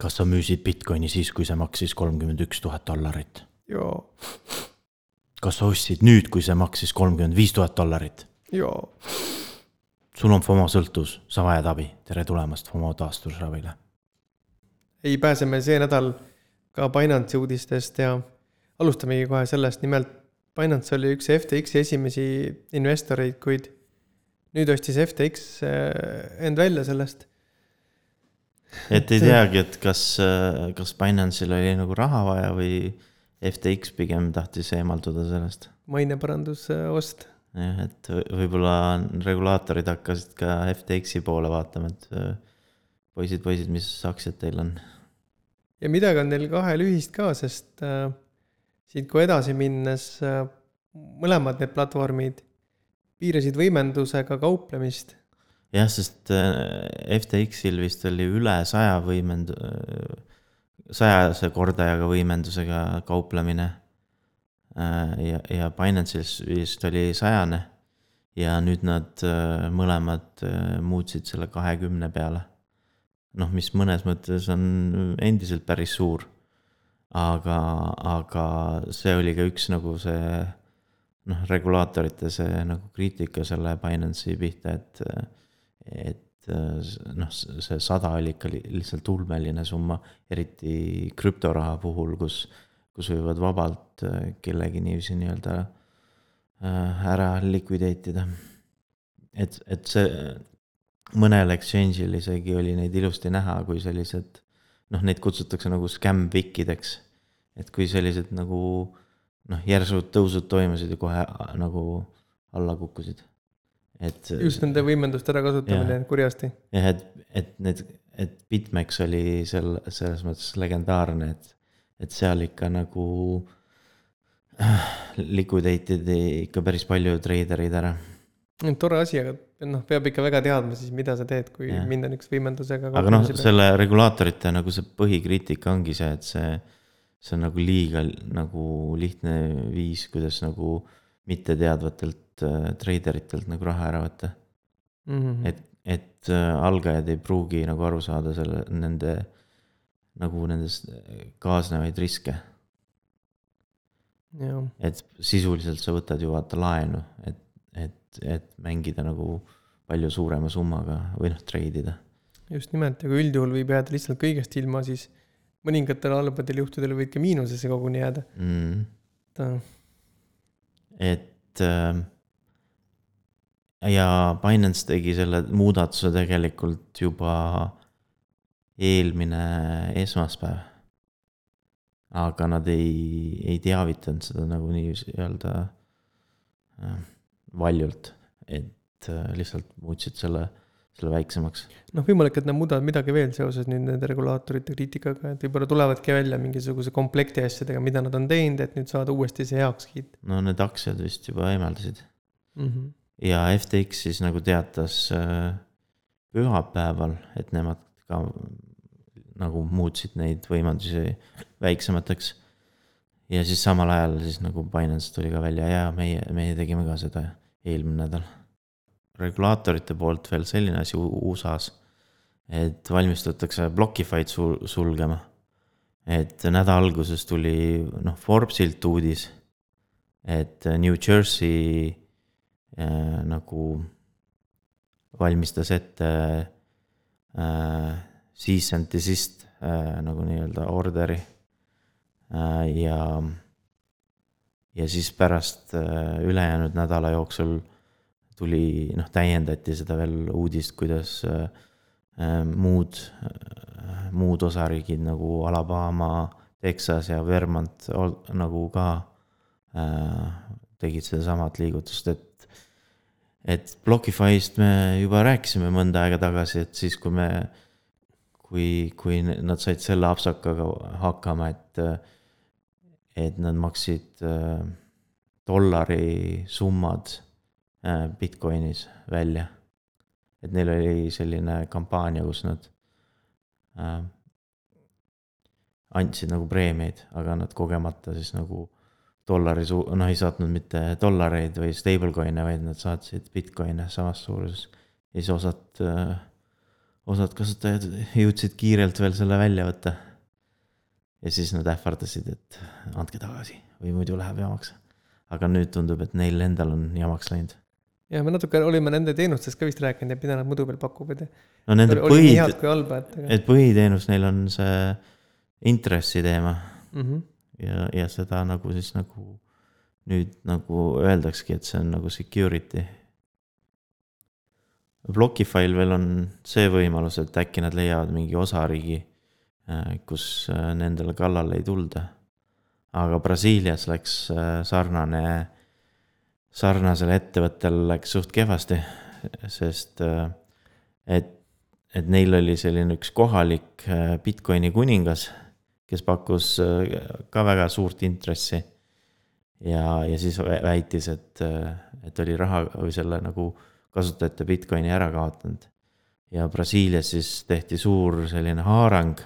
kas sa müüsid Bitcoini siis, kui see maksis kolmkümmend üks tuhat dollarit? jaa. kas sa ostsid nüüd, kui see maksis kolmkümmend viis tuhat dollarit? jaa. sul on FOMO sõltuvus, sa vajad abi, tere tulemast FOMO taastusravile. ei, pääseme see nädal ka Binance'i uudistest ja alustamegi kohe sellest, nimelt Binance oli üks FTX-i esimesi investoreid, kuid nüüd ostis FTX äh, end välja sellest. Et ei teagi, et kas, äh, kas Binance'il oli nagu raha vaja või FTX pigem tahtis eemalduda sellest. maineparandusost. jah, et võib-olla regulaatorid hakkasid ka FTX-i poole vaatama, et äh, poisid, poisid, mis aktsiad teil on. ja midagi on neil kahel ühist ka, sest äh, siit kui edasi minnes äh, mõlemad need platvormid piirasid võimendusega kauplemist. Jah, sest äh, FTX-il vist oli üle saja võimend-, äh, sajase kordajaga võimendusega kauplemine. ja, ja Binance'il vist oli sajane. ja nüüd nad mõlemad muutsid selle kahekümne peale. noh, mis mõnes mõttes on endiselt päris suur aga, aga see oli ka üks nagu see noh, regulaatorite see nagu kriitika selle Binance'i pihta, et, et noh, see sada oli ikka lihtsalt ulmeline summa, eriti krüptoraha puhul, kus, kus võivad vabalt kellegi niiviisi nii-öelda äh, ära likvidate ida. et, et see mõnel exchange'il isegi oli neid ilusti näha, kui sellised noh, neid kutsutakse nagu scam-pikkideks et kui sellised nagu noh, järsud tõusud toimusid ja kohe äh, nagu alla kukkusid. Et. just nende võimenduste ärakasutamine kurjasti. jah, et, et need, et BitMEX oli seal selles mõttes legendaarne, et, et seal ikka nagu äh, liquidate id ikka päris palju treidereid ära. tore asi, aga noh, peab ikka väga teadma siis, mida sa teed, kui ja. minna niisuguse võimendusega. aga noh, selle regulaatorite nagu see põhikriitika ongi see, et see see on nagu liiga nagu lihtne viis, kuidas nagu mitteteadvatelt äh, treideritelt nagu raha ära võtta mm. -hmm. et, et äh, algajad ei pruugi nagu aru saada selle, nende nagu nendest kaasnevaid riske. et sisuliselt sa võtad ju vaata laenu, et, et, et mängida nagu palju suurema summaga või noh, treidida. just nimelt, aga üldjuhul võib jääda lihtsalt kõigest ilma, siis mõningatel halbadel juhtudel võid ka miinusesse koguni jääda mm.. et äh, ja Binance tegi selle muudatuse tegelikult juba eelmine esmaspäev. aga nad ei, ei teavitanud seda nagu nii-öelda äh, valjult, et äh, lihtsalt muutsid selle selle väiksemaks. noh, võimalik, et nad muudavad midagi veel seoses nüüd nende regulaatorite kriitikaga, et võib-olla tulevadki välja mingisuguse komplekti asjadega, mida nad on teinud, et nüüd saada uuesti see heakskiit. no need aktsiad vist juba eemaldasid mm. -hmm. Ja FTX siis nagu teatas äh, pühapäeval, et nemad ka nagu muutsid neid võimendusi väiksemateks. ja siis samal ajal siis nagu Binance tuli ka välja ja meie, meie tegime ka seda eelmine nädal regulaatorite poolt veel selline asi USA-s, et valmistatakse Blockify'd sul-, sulgema. et nädala alguses tuli noh, Forbesilt uudis, et New Jersey nagu valmistas ette äh, cease and desist äh, nagu nii-öelda orderi äh,. ja, ja siis pärast äh, ülejäänud nädala jooksul tuli, noh, täiendati seda veel uudist, kuidas äh, äh, muud äh,, muud osariigid nagu Alabama, Texas ja Vermont nagu ka äh, tegid sedasamat liigutust, et et Blockify'st me juba rääkisime mõnda aega tagasi, et siis, kui me, kui, kui nad said selle apsakaga hakkama, et, et nad maksid äh, dollari summad Äh, Bitcoinis välja. et neil oli selline kampaania, kus nad äh, andsid nagu preemiaid, aga nad kogemata siis nagu dollari su-, noh, ei saatnud mitte dollareid või stablecoin'e, vaid nad saatsid Bitcoin'e samas suuruses. ja siis osad äh,, osad kasutajad jõudsid kiirelt veel selle välja võtta. ja siis nad ähvardasid, et andke tagasi või muidu läheb jamaks. aga nüüd tundub, et neil endal on jamaks läinud. ja me natuke olime nende teenustest ka vist rääkinud ja mida nad muidu veel pakuvad ja. no nende põhi, et et põhiteenus neil on see intressi teema mm. -hmm. Ja, ja seda nagu siis nagu nüüd nagu öeldaksegi, et see on nagu security. Blockify'l veel on see võimalus, et äkki nad leiavad mingi osariigi, kus äh, nendele kallale ei tulda. aga Brasiilias läks äh, sarnane, sarnasel ettevõttel läks suht kehvasti, sest äh, et, et neil oli selline üks kohalik Bitcoini kuningas, kes pakkus ka väga suurt intressi ja, ja siis vä- väitis, et, et oli raha või selle nagu kasutajate Bitcoini ära kaotanud. ja Brasiilias siis tehti suur selline haarang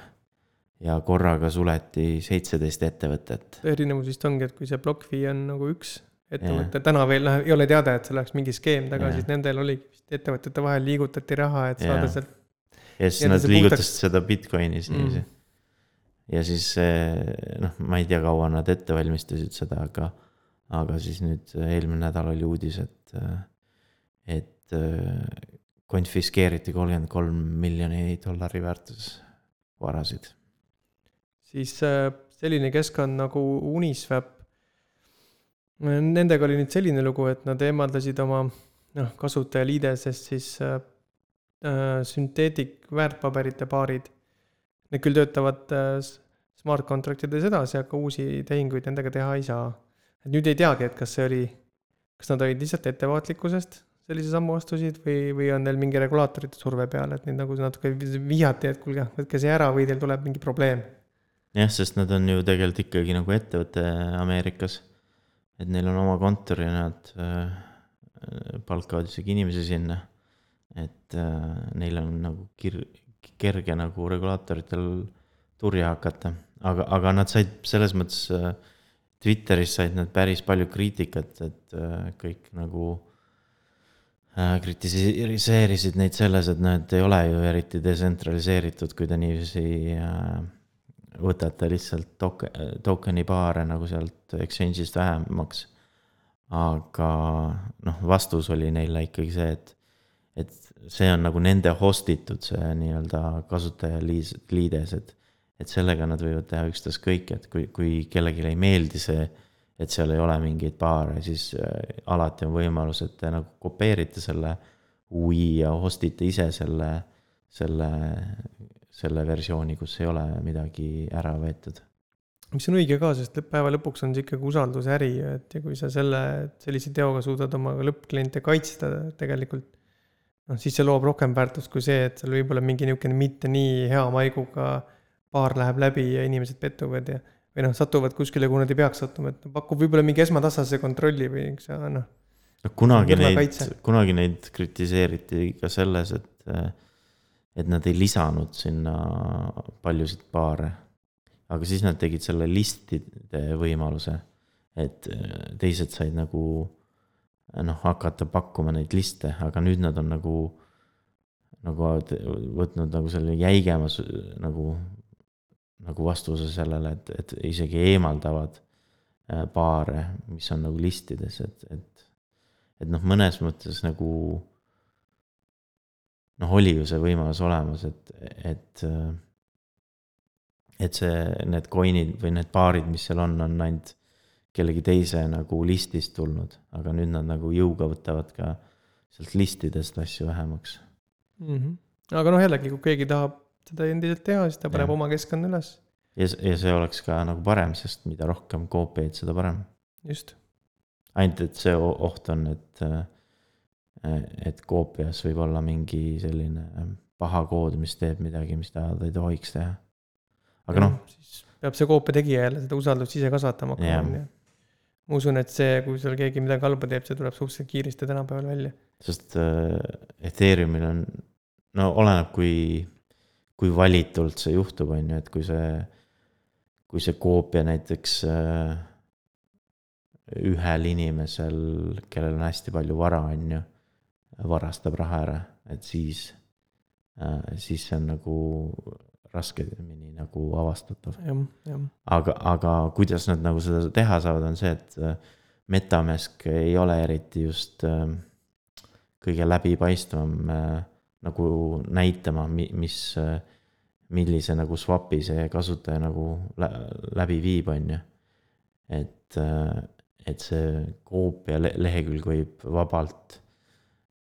ja korraga suleti seitseteist ettevõtet. erinevus vist ongi, et kui see BlockFi on nagu üks ettevõte, täna veel noh, ei ole teada, et seal oleks mingi skeem taga, siis nendel oligi vist ettevõtete vahel liigutati raha, et saada Jah. sealt ja siis Ja nad liigutasid puhtaks- seda Bitcoinis niiviisi Mm. Ja siis eh, noh, ma ei tea, kaua nad ette valmistasid seda, aga, aga siis nüüd eelmine nädal oli uudis, et, et eh, konfiskeeriti kolmkümmend kolm miljoni dollari väärtuses varasid. siis selline keskkond nagu Uniswap. Nendega oli nüüd selline lugu, et nad eemaldasid oma noh, kasutajaliidesest siis äh, sünteetik väärtpaberite paarid. Need küll töötavad äh, smart contract ides edasi, aga uusi tehinguid nendega teha ei saa. et nüüd ei teagi, et kas see oli, kas nad olid lihtsalt ettevaatlikkusest sellise sammu astusid või, või on neil mingi regulaatorite surve peal, et neid nagu natuke vihjati, et kuulge, võtke see ära või teil tuleb mingi probleem jah, sest nad on ju tegelikult ikkagi nagu ettevõte Ameerikas. et neil on oma kontor ja nad äh, palkavad isegi inimesi sinna. et äh, neil on nagu kir-, kerge nagu regulaatoritel turja hakata, aga, aga nad said selles mõttes äh, Twitteris said nad päris palju kriitikat, et äh, kõik nagu äh, kritiseerisid neid selles, et nad ei ole ju eriti detsentraliseeritud, kui te niiviisi võtate lihtsalt token, token'i paare nagu sealt exchange'ist vähemaks. aga noh, vastus oli neile ikkagi see, et, et see on nagu nende host itud see nii-öelda kasutajaliis, liides, et, et sellega nad võivad teha ükstaskõik, et kui, kui kellelegi ei meeldi see, et seal ei ole mingeid paare, siis äh, alati on võimalus, et te nagu kopeerite selle UI ja host ite ise selle, selle, selle versiooni, kus ei ole midagi ära võetud. mis on õige ka, sest päeva lõpuks on see ikkagi usaldusäri, et ja kui sa selle, sellise teoga suudad oma lõppkliente kaitsta tegelikult, noh, siis see loob rohkem väärtust kui see, et seal võib olla mingi niisugune mitte nii hea maiguga paar läheb läbi ja inimesed pettuvad ja või noh, satuvad kuskile, kuhu nad ei peaks sattuma, et pakub võib-olla mingi esmatasase kontrolli või eks noh, no kunagi neid kunagi neid kritiseeriti ka selles, et, et nad ei lisanud sinna paljusid paare. aga siis nad tegid selle listide võimaluse, et teised said nagu noh, hakata pakkuma neid liste, aga nüüd nad on nagu, nagu võtnud nagu selle jäigema nagu, nagu vastuse sellele, et, et isegi eemaldavad äh, paare, mis on nagu listides, et, et et noh, mõnes mõttes nagu noh, oli ju see võimalus olemas, et, et et see, need coin'id või need paarid, mis seal on, on ainult kellegi teise nagu listist tulnud, aga nüüd nad nagu jõuga võtavad ka sealt listidest asju vähemaks. mm -hmm. aga noh, jällegi, kui keegi tahab seda endiselt teha, siis ta paneb Jah. oma keskkonna üles, ja, ja see oleks ka nagu parem, sest mida rohkem koopiaid, seda parem. just. ainult, et see oht on, et, et koopias võib olla mingi selline paha kood, mis teeb midagi, mis ta ei tohiks teha. aga noh, siis peab see koopia tegija jälle seda usaldust ise kasvatama hakkama, on ju. Ma usun, et see, kui seal keegi midagi halba teeb, see tuleb suhteliselt kiiresti tänapäeval välja. sest äh, Ethereumil on, no oleneb, kui, kui valitult see juhtub, on ju, et kui see, kui see koopia näiteks äh, ühel inimesel, kellel on hästi palju vara, on ju, varastab raha ära, et siis siis see on nagu raskemini nagu avastatav aga, aga kuidas nad nagu seda teha saavad, on see, et äh, Metamask ei ole eriti just äh, kõige läbipaistvam äh, nagu näitama, mis, millise nagu swap'i see kasutaja nagu lä läbi viib, on ju. et, et see koopia le- lehekülg võib vabalt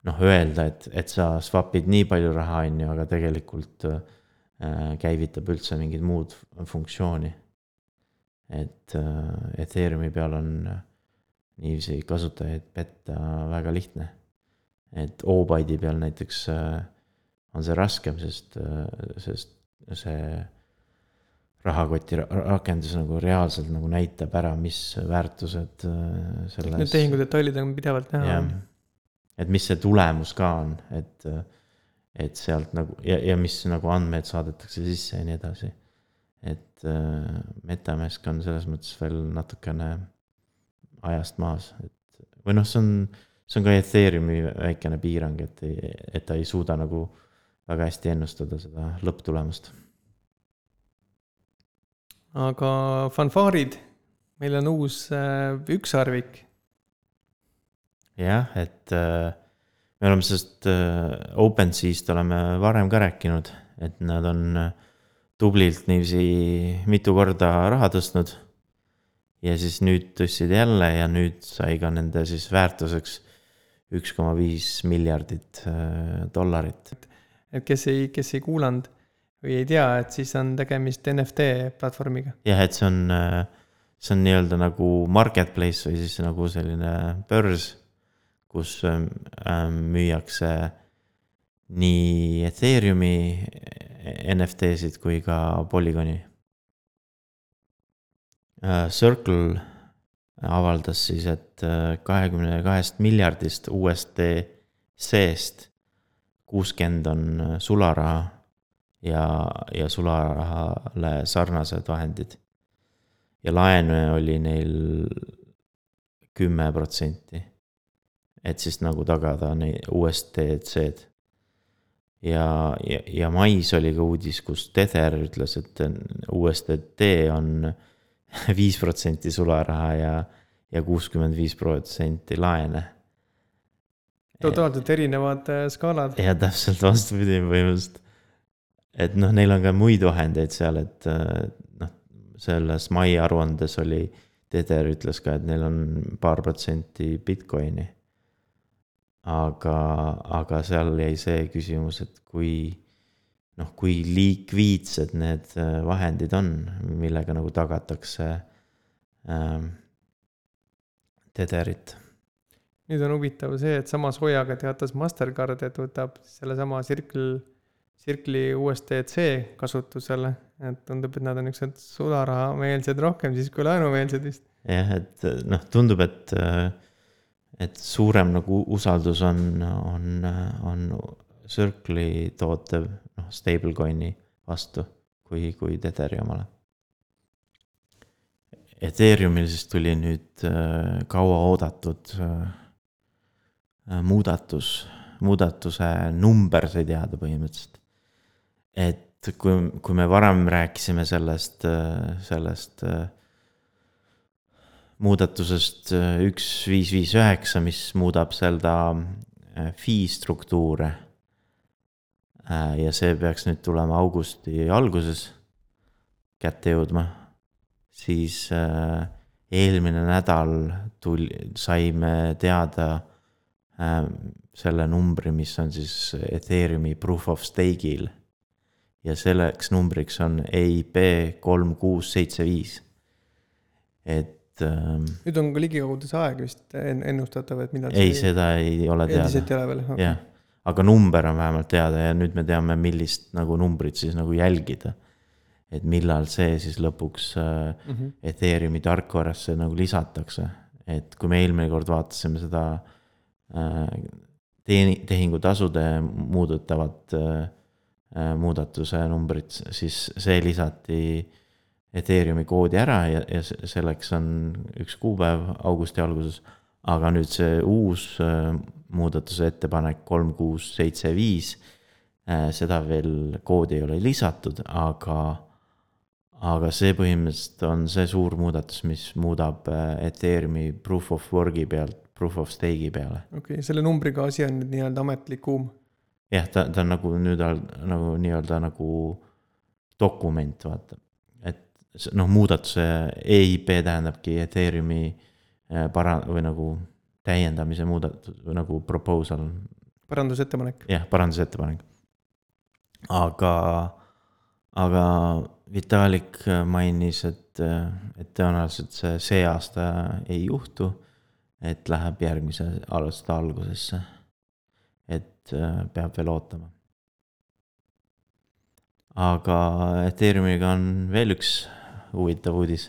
noh, öelda, et, et sa swap'id nii palju raha, on ju, aga tegelikult äh, käivitab üldse mingit muud funktsiooni. et äh, Ethereumi peal on äh, niiviisi kasutajaid petta väga lihtne. et O-Byte'i peal näiteks äh, on see raskem, sest, sest see rahakoti ra- rakendus nagu reaalselt nagu näitab ära, mis väärtused äh, Need selles. tehingudetailid on pidevalt näha et mis see tulemus ka on, et, et sealt nagu ja, ja mis nagu andmeid saadetakse sisse ja nii edasi. et äh, Metamask on selles mõttes veel natukene ajast maas, et või noh, see on, see on ka Ethereumi väikene piirang, et, et ta ei suuda nagu väga hästi ennustada seda lõpptulemust. aga fanfaarid, meil on uus äh, ükssarvik. jah, et äh, me oleme sellest äh, OpenSea'st oleme varem ka rääkinud, et nad on äh, tublilt niiviisi mitu korda raha tõstnud. ja siis nüüd tõstsid jälle ja nüüd sai ka nende siis väärtuseks üks koma viis miljardit äh, dollarit. et kes ei, kes ei kuulanud või ei tea, et siis on tegemist NFT platvormiga. jah, et see on, see on nii-öelda nagu marketplace või siis nagu selline börs, kus ähm, ähm, müüakse nii Ethereumi NFT-sid kui ka Polygoni. Circle avaldas siis, et äh, kahekümne kahest miljardist USDC-st kuuskümmend on äh, sularaha ja, ja sularahale sarnased vahendid. ja laene oli neil kümme protsenti. Et siis nagu tagada neid USDC-d. ja, ja, ja mais oli ka uudis, kus Tether ütles, et USDT on viis protsenti sularaha ja, ja kuuskümmend viis protsenti laene. totaalselt erinevad äh, skaalad. ja täpselt vastupidi põhimõtteliselt. et noh, neil on ka muid vahendeid seal, et äh, noh, selles mai aruandes oli, Tether ütles ka, et neil on paar protsenti Bitcoini. aga, aga seal jäi see küsimus, et kui noh, kui likviidsed need äh, vahendid on, millega nagu tagatakse ähm, Tetherit nüüd on huvitav see, et sama soojaga teatas Mastercard, et võtab sellesama Circle, Circle'i USDC kasutusele. et tundub, et nad on niisugused sularahameelsed rohkem siis kui laenumeelsed vist. jah, et noh, tundub, et, et suurem nagu usaldus on, on, on Circle'i tootev, noh, stablecoin'i vastu kui, kui Tetheri omale. Ethereumil siis tuli nüüd äh, kauaoodatud äh, muudatus, muudatuse number sai teada põhimõtteliselt. et kui, kui me varem rääkisime sellest, sellest äh, muudatusest äh, üks, viis, viis, üheksa, mis muudab seda äh, fee struktuure. ja see peaks nüüd tulema augusti alguses kätte jõudma, siis äh, eelmine nädal tuli, saime teada äh, selle numbri, mis on siis Ethereumi proof of stake'il. ja selleks numbriks on EIP kolm, kuus, seitse, viis. et ähm, nüüd on ka ligikaudu see aeg vist en- ennustatav, et millal ei, seda ei ole endiselt teada, ei ole veel okay.. jah. aga number on vähemalt teada ja nüüd me teame, millist nagu numbrit siis nagu jälgida. et millal see siis lõpuks äh, Mm -hmm. Ethereumi tarkvarasse nagu lisatakse, et kui me eelmine kord vaatasime seda äh, teeni-, tehingutasude muudetavat äh, äh, muudatuse numbrit, siis see lisati Ethereumi koodi ära ja, ja se- selleks on üks kuupäev augusti alguses. aga nüüd see uus äh, muudatuse ettepanek kolm, kuus, seitse, viis Äh, seda veel koodi ei ole lisatud, aga, aga see põhimõtteliselt on see suur muudatus, mis muudab äh, Ethereumi proof of work'i pealt proof of stake'i peale. okei okay,, selle numbriga asi on nüüd nii-öelda ametlik kuum. jah, ta, ta on nagu nüüd nagu nii-öelda nagu dokument, vaata. Noh, muudatuse EIP tähendabki Ethereumi äh, para- või nagu täiendamise muudatus või nagu proposal. parandusettepanek. jah, parandusettepanek. aga, aga Vitalik mainis, et, et tõenäoliselt see see aasta ei juhtu et läheb järgmise aasta algusesse. et äh, peab veel ootama. aga Ethereumiga on veel üks huvitav uudis,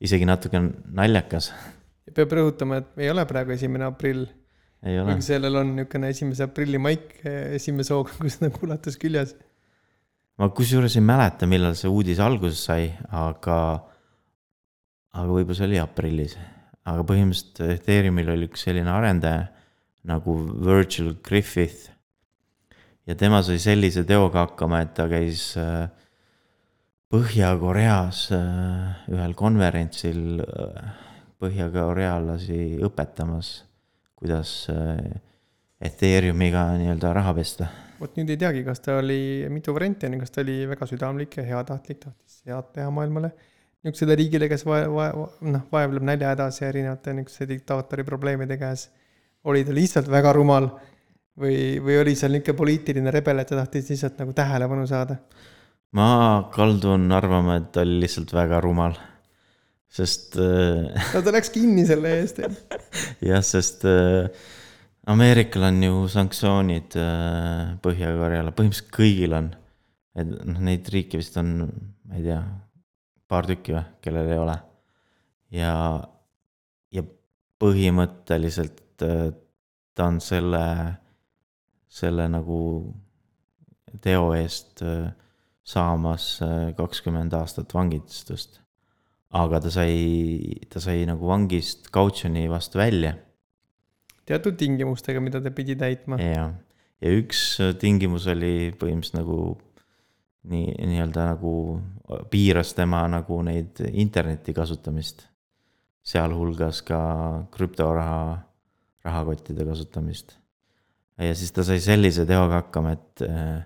isegi natuke naljakas. peab rõhutama, et ei ole praegu esimene aprill. kuigi sellel on niisugune esimese aprilli maik esimese hooga, kui seda kuulates küljes. ma kusjuures ei mäleta, millal see uudis alguse sai, aga, aga võib-olla see oli aprillis aga põhimõtteliselt Ethereumil oli üks selline arendaja nagu Virgil Griffith. ja tema sai sellise teoga hakkama, et ta käis äh, Põhja-Koreas äh, ühel konverentsil äh, põhja-korealasi õpetamas, kuidas Ethereumiga nii-öelda raha pesta. vot nüüd ei teagi, kas ta oli, mitu varianti on, kas ta oli väga südamlik ja heatahtlik, tahtis head teha maailmale niisugusele riigile, kes vae-, vae-, noh, vaevleb näljahädas ja erinevate niisuguste diktaatori probleemide käes. oli ta lihtsalt väga rumal või, või oli seal niisugune poliitiline rebel, et ta tahtis lihtsalt nagu tähelepanu saada? Ma kaldun arvama, et ta oli lihtsalt väga rumal, sest äh, no ta läks kinni selle eest. jah, sest äh, Ameerikal on ju sanktsioonid äh, Põhja-Koreale, põhimõtteliselt kõigil on. et noh, neid riike vist on, ma ei tea paar tükki või, kellel ei ole. ja, ja põhimõtteliselt äh, ta on selle, selle nagu teo eest äh, saamas äh, kakskümmend aastat vangistust. aga ta sai, ta sai nagu vangist kautsjoni vastu välja. teatud tingimustega, mida ta pidi täitma. jah, ja üks tingimus oli põhimõtteliselt nagu nii, nii-öelda nagu piiras tema nagu neid interneti kasutamist. sealhulgas ka krüptoraha, rahakottide kasutamist. ja siis ta sai sellise teoga hakkama, et äh,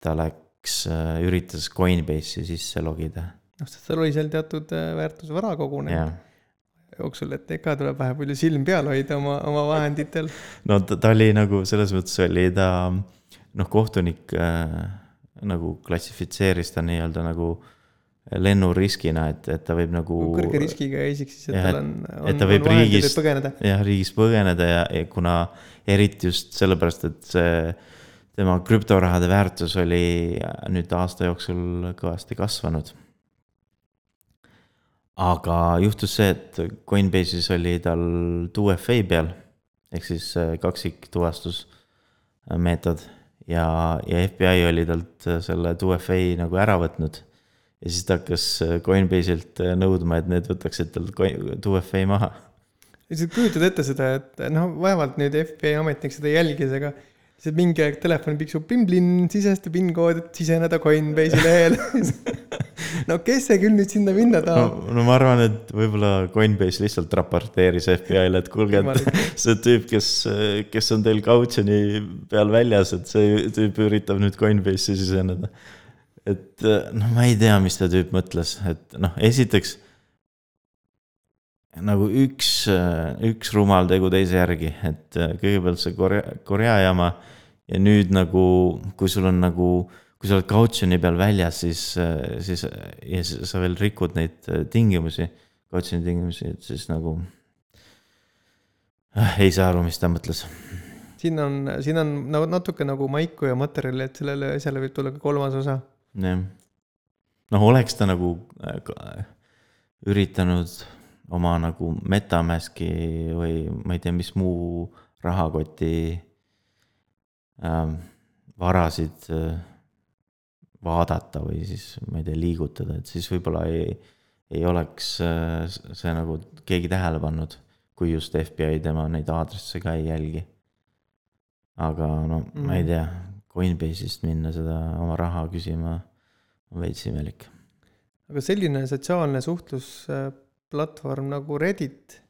ta läks, äh, üritas Coinbase'i sisse logida. noh, sest seal oli seal teatud äh, väärtusvara kogunenud jooksul, et ikka tuleb vähe palju silm peal hoida oma, oma vahenditel. no ta, ta oli nagu selles mõttes oli ta noh, kohtunik äh, nagu klassifitseeris ta nii-öelda nagu lennuriskina, et, et ta võib nagu. kõrge riskiga isik siis, et ja, tal on, on. et ta võib riigist, jah, riigist põgeneda ja, ja kuna eriti just sellepärast, et see tema krüptorahade väärtus oli nüüd aasta jooksul kõvasti kasvanud. aga juhtus see, et Coinbase'is oli tal 2FA peal ehk siis kaksiktuvastusmeetod ja, ja FBI oli talt äh, selle 2FA nagu ära võtnud. ja siis ta hakkas äh, Coinbase'ilt äh, nõudma, et need võtaksid talt 2FA maha. lihtsalt kujutad ette seda, et noh, vaevalt nüüd FBI ametnik seda jälgis, aga lihtsalt mingi aeg telefon piksub pim-plinn, sisesta PIN-kood, et siseneda Coinbase'i lehele no kes see küll nüüd sinna minna tahab no,? no ma arvan, et võib-olla Coinbase lihtsalt raporteeris FBI-le, et kuulge, et see tüüp, kes, kes on teil kautsjoni peal väljas, et see tüüp üritab nüüd Coinbase'i siseneda. et noh, ma ei tea, mis see tüüp mõtles, et noh, esiteks nagu üks, üks rumal tegu teise järgi, et kõigepealt see Korea, Korea jama ja nüüd nagu, kui sul on nagu kui sa oled kautsjoni peal väljas, siis, siis ja sa veel rikud neid tingimusi, kautsjoni tingimusi, et siis nagu äh, ei saa aru, mis ta mõtles. siin on, siin on nagu natuke nagu maiku ja materjali, et sellele asjale võib tulla ka kolmas osa. jah, noh, oleks ta nagu äh, üritanud oma nagu Metamaski või ma ei tea, mis muu rahakoti ähm, varasid äh, vaadata või siis, ma ei tea, liigutada, et siis võib-olla ei, ei oleks äh, see nagu keegi tähele pannud, kui just FBI tema neid aadresse ka ei jälgi. aga no mm. ma ei mm. tea, Coinbase'ist minna seda oma raha küsima on veits imelik. aga selline sotsiaalne suhtlusplatvorm nagu Reddit,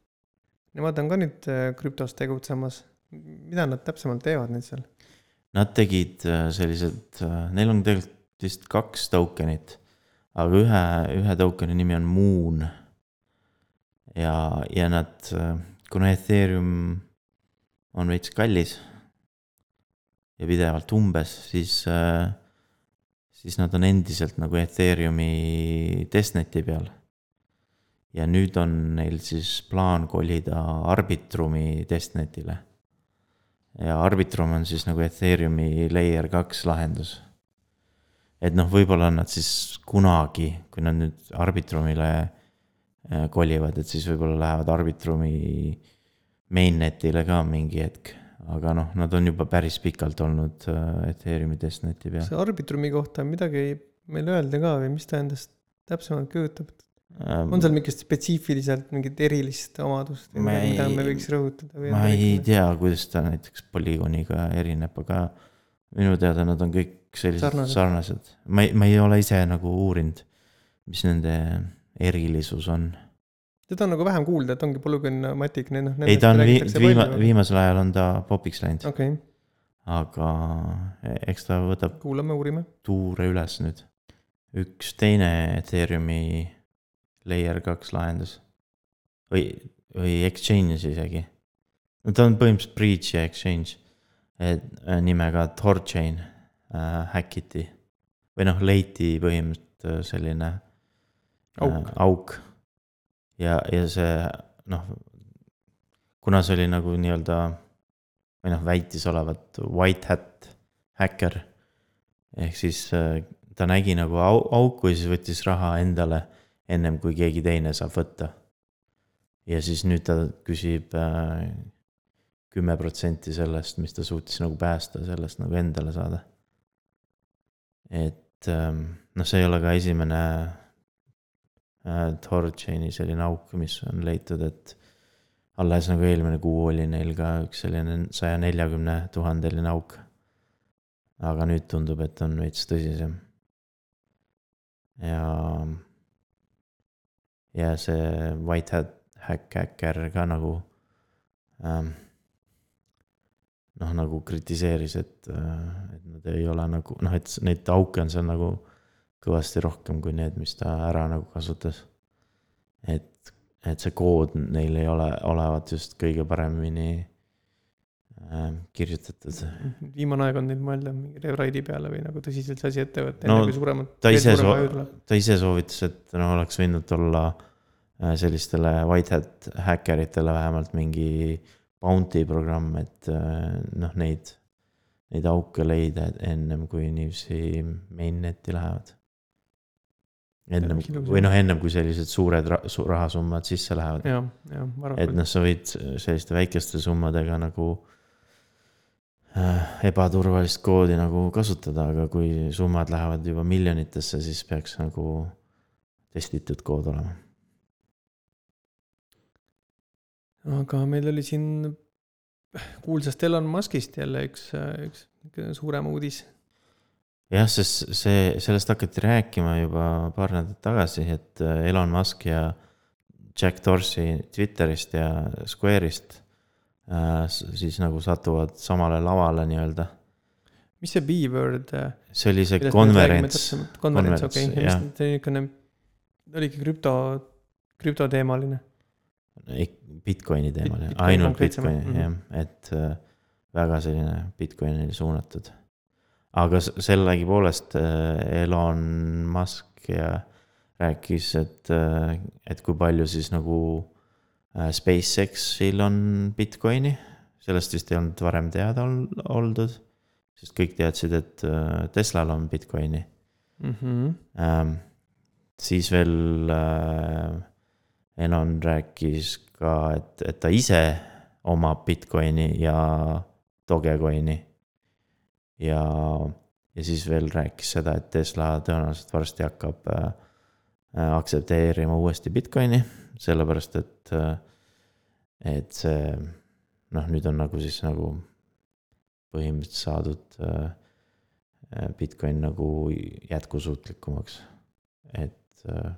nemad on ka nüüd äh, krüptos tegutsemas. mida nad täpsemalt teevad nüüd seal? Nad tegid äh, sellised, neil on tegelikult vist kaks tokenit, aga ühe, ühe tokeni nimi on Moon. ja, ja nad, kuna Ethereum on veits kallis ja pidevalt umbes, siis, siis nad on endiselt nagu Ethereumi testneti peal. Ja nüüd on neil siis plaan kolida Arbitrumi testnetile. ja Arbitrum on siis nagu Ethereumi layer kaks lahendus. et noh, võib-olla nad siis kunagi, kui nad nüüd Arbitrumile äh, kolivad, et siis võib-olla lähevad Arbitrumi mainnetile ka mingi hetk aga noh, nad on juba päris pikalt olnud äh, Ethereumi testneti peal. see Arbitrumi kohta on midagi meil öelda ka või mis ta endast täpsemalt kujutab? On seal mingit spetsiifiliselt mingit erilist omadust, mida me võiks rõhutada? ma ei tea, kuidas ta näiteks polügooniga erineb, aga minu teada nad on kõik sellised sarnased, sarnased.. ma ei, ma ei ole ise nagu uurinud, mis nende erilisus on teda on nagu vähem kuulda, et ongi polügoonmatik, noh. ei, ta on vi-, viima-, viimasel ajal on ta popiks läinud okay.. aga e-, eks ta võtab. kuulame, uurime. tuure üles nüüd. üks teine Ethereumi layer kaks lahendus. või, või exchange isegi. no ta on põhimõtteliselt breach ja exchange. et äh, nimega Torchain äh, häkiti. või noh, leiti põhimõtteliselt äh, selline äh, auk, auk ja, ja see noh, kuna see oli nagu nii-öelda või noh, väitis olevat white hat häkker. ehk siis äh, ta nägi nagu au, auku ja siis võttis raha endale ennem kui keegi teine saab võtta. ja siis nüüd ta küsib äh, kümme protsenti sellest, mis ta suutis nagu päästa, sellest nagu endale saada. et ähm, noh, see ei ole ka esimene Äh, Torchaini selline auk, mis on leitud, et alles nagu eelmine kuu oli neil ka üks selline saja neljakümne tuhandeline auk. aga nüüd tundub, et on veits tõsisem. ja, ja see White Hat Hack Hacker ka nagu ähm, noh, nagu kritiseeris, et, äh, et nad ei ole nagu noh, et neid auke on seal nagu kõvasti rohkem kui need, mis ta ära nagu kasutas. et, et see kood neil ei ole, olevat just kõige paremini kirjutatud. viimane aeg on nüüd mõelda mingi rewride'i peale või nagu tõsiselt see asi ette võtta no,, enne kui suuremat. ta ise, ta ise soovitas, et noh, oleks võinud olla äh, sellistele white hat häkkeritele vähemalt mingi bounty programm, et äh, noh, neid, neid auke leida ennem kui niiviisi mainnet'i lähevad ennem või noh, ennem kui sellised suured rahasummad sisse lähevad. et noh, sa võid selliste väikeste summadega nagu äh, ebaturvalist koodi nagu kasutada, aga kui summad lähevad juba miljonitesse, siis peaks nagu testitud kood olema. aga meil oli siin kuulsast Elon Muskist jälle üks, üks suurem uudis jah, sest see, sellest hakati rääkima juba paar nädalat tagasi, et äh, Elon Musk ja Jack Dorsey Twitterist ja Square'ist äh, siis nagu satuvad samale lavale nii-öelda. mis see B-word? Äh, see oli see konverents. konverents, okei, ja mis niisugune, oligi krüpto, krüptoteemaline? Bitcoini teemaline, ainult Bitcoini mm -hmm. jah, et äh, väga selline Bitcoinile suunatud aga sellegipoolest äh, Elon Musk ja rääkis, et, äh, et kui palju siis nagu äh, SpaceX-il on Bitcoini. sellest vist ei olnud varem teada oldud, sest kõik teadsid, et Teslal on Bitcoini mm. -hmm. Ähm, siis veel äh, Elon rääkis ka, et, et ta ise omab Bitcoini ja Dogecoini ja, ja siis veel rääkis seda, et Tesla tõenäoliselt varsti hakkab äh, äh, aktsepteerima uuesti Bitcoini, sellepärast et, äh, et see noh, nüüd on nagu siis nagu põhimõtteliselt saadud äh, Bitcoin nagu jätkusuutlikumaks, et äh,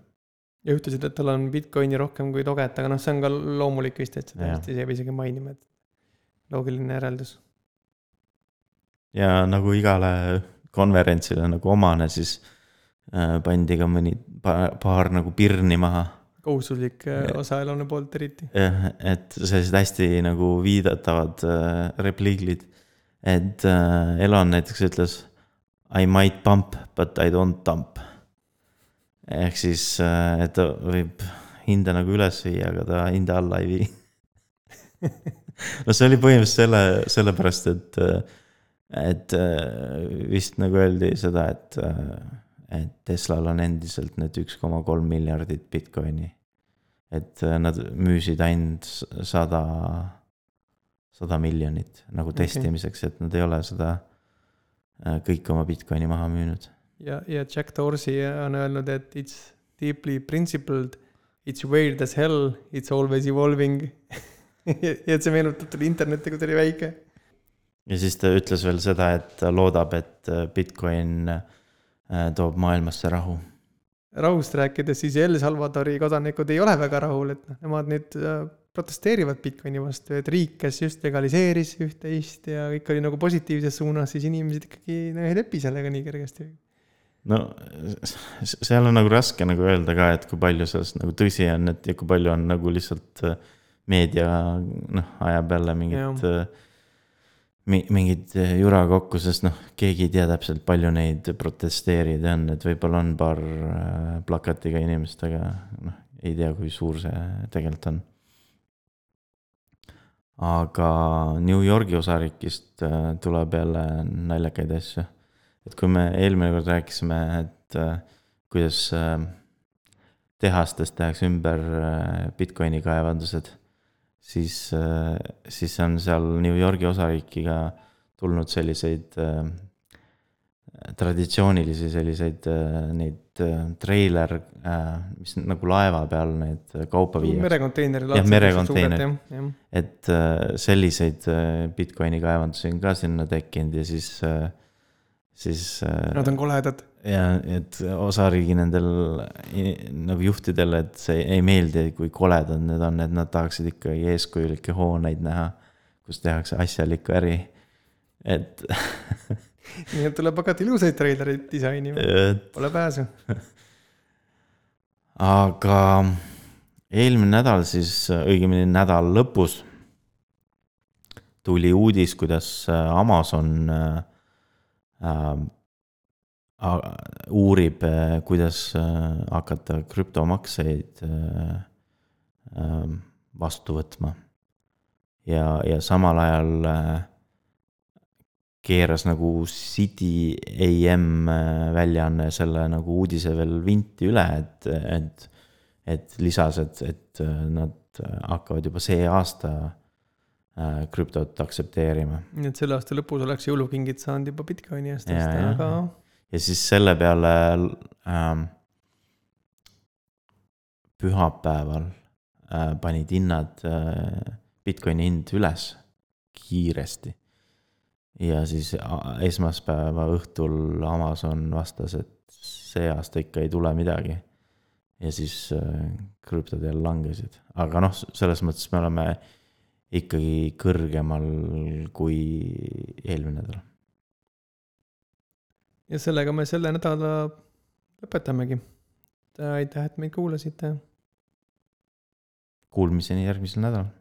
ja ütlesid, et tal on Bitcoini rohkem kui Doget, aga noh, see on ka loomulik vist, et seda vist ei pea isegi mainima, et loogiline järeldus. ja nagu igale konverentsile nagu omane, siis äh, pandi ka mõni paar, paar nagu pirni maha kohustuslik äh, Ja. osaelane poolt eriti. jah, et sellised hästi nagu viidatavad äh, repliiglid. et äh, Elon näiteks ütles I might pump but I don't dump. ehk siis, et ta võib hinda nagu üles viia, aga ta hinda alla ei vii. no see oli põhimõtteliselt selle, sellepärast, et, et äh, vist nagu öeldi seda, et, et Teslal on endiselt need üks koma kolm miljardit Bitcoini. et äh, nad müüsid ainult sada, sada miljonit nagu Okei. testimiseks, et nad ei ole seda äh, kõik oma Bitcoini maha müünud. ja, ja Jack Dorsey on öelnud, et it's deeply principled, it's weird as hell, it's always evolving. ja et see meenutab talle internetti, kui ta oli väike. ja siis ta ütles veel seda, et ta loodab, et äh, Bitcoin äh, toob maailmasse rahu. rahust rääkides, siis El Salvadori kodanikud ei ole väga rahul, et noh, nemad nüüd äh, protesteerivad Bitcoini vastu, et riik, kes just legaliseeris üht-teist ja kõik oli nagu positiivses suunas, siis inimesed ikkagi no, ei lepi sellega nii kergesti. no seal on nagu raske nagu öelda ka, et kui palju sellest nagu tõsi on, et ja kui palju on nagu lihtsalt äh, meedia noh, ajab jälle mingit, mingit äh, jura kokku, sest noh, keegi ei tea täpselt, palju neid protesteerijaid on, et võib-olla on paar äh, plakatiga inimest, aga noh, ei tea, kui suur see tegelikult on. aga New Yorgi osariigist äh, tuleb jälle naljakaid asju et kui me eelmine kord rääkisime, et äh, kuidas tehastes tehakse ümber Bitcoini kaevandused, siis äh,, siis on seal New Yorgi osariikiga tulnud selliseid äh, traditsioonilisi selliseid äh, neid äh, treiler äh,, mis nagu laeva peal need kaupa viiakse. Jah, merekonteinerid. jah, jah. et äh, selliseid äh, Bitcoini kaevandusi on ka sinna tekkinud ja siis, siis äh, Nad on koledad. ja et osariigi nendel nagu juhtidel, et see ei meeldi, kui koledad need on, et nad tahaksid ikkagi eeskujulikke hooneid näha, kus tehakse asjalikku äri. et, nii et tuleb hakata ilusaid treilereid disainima, et pole pääsu. aga eelmine nädal siis, õigemini nädala lõpus tuli uudis, kuidas Amazon äh, uurib, kuidas äh, hakata krüptomakseid äh, äh, vastu võtma. ja, ja samal ajal äh, keeras nagu City AM äh, väljaanne selle nagu uudise veel vinti üle, et, et, et lisas, et, et äh, nad hakkavad juba see aasta äh, krüptot aktsepteerima. nii et selle aasta lõpus oleks jõulukingid saanud juba Bitcoini eest osta, aga ja siis selle peale ähm, pühapäeval äh, panid hinnad äh,, Bitcoini hind üles kiiresti. ja siis a- esmaspäeva õhtul Amazon vastas, et see aasta ikka ei tule midagi. ja siis äh, krüptod jälle langesid, aga noh, selles mõttes me oleme ikkagi kõrgemal kui eelmine nädal. ja sellega me selle nädala lõpetamegi. aitäh, et meid kuulasite Kuulmiseni järgmisel nädalal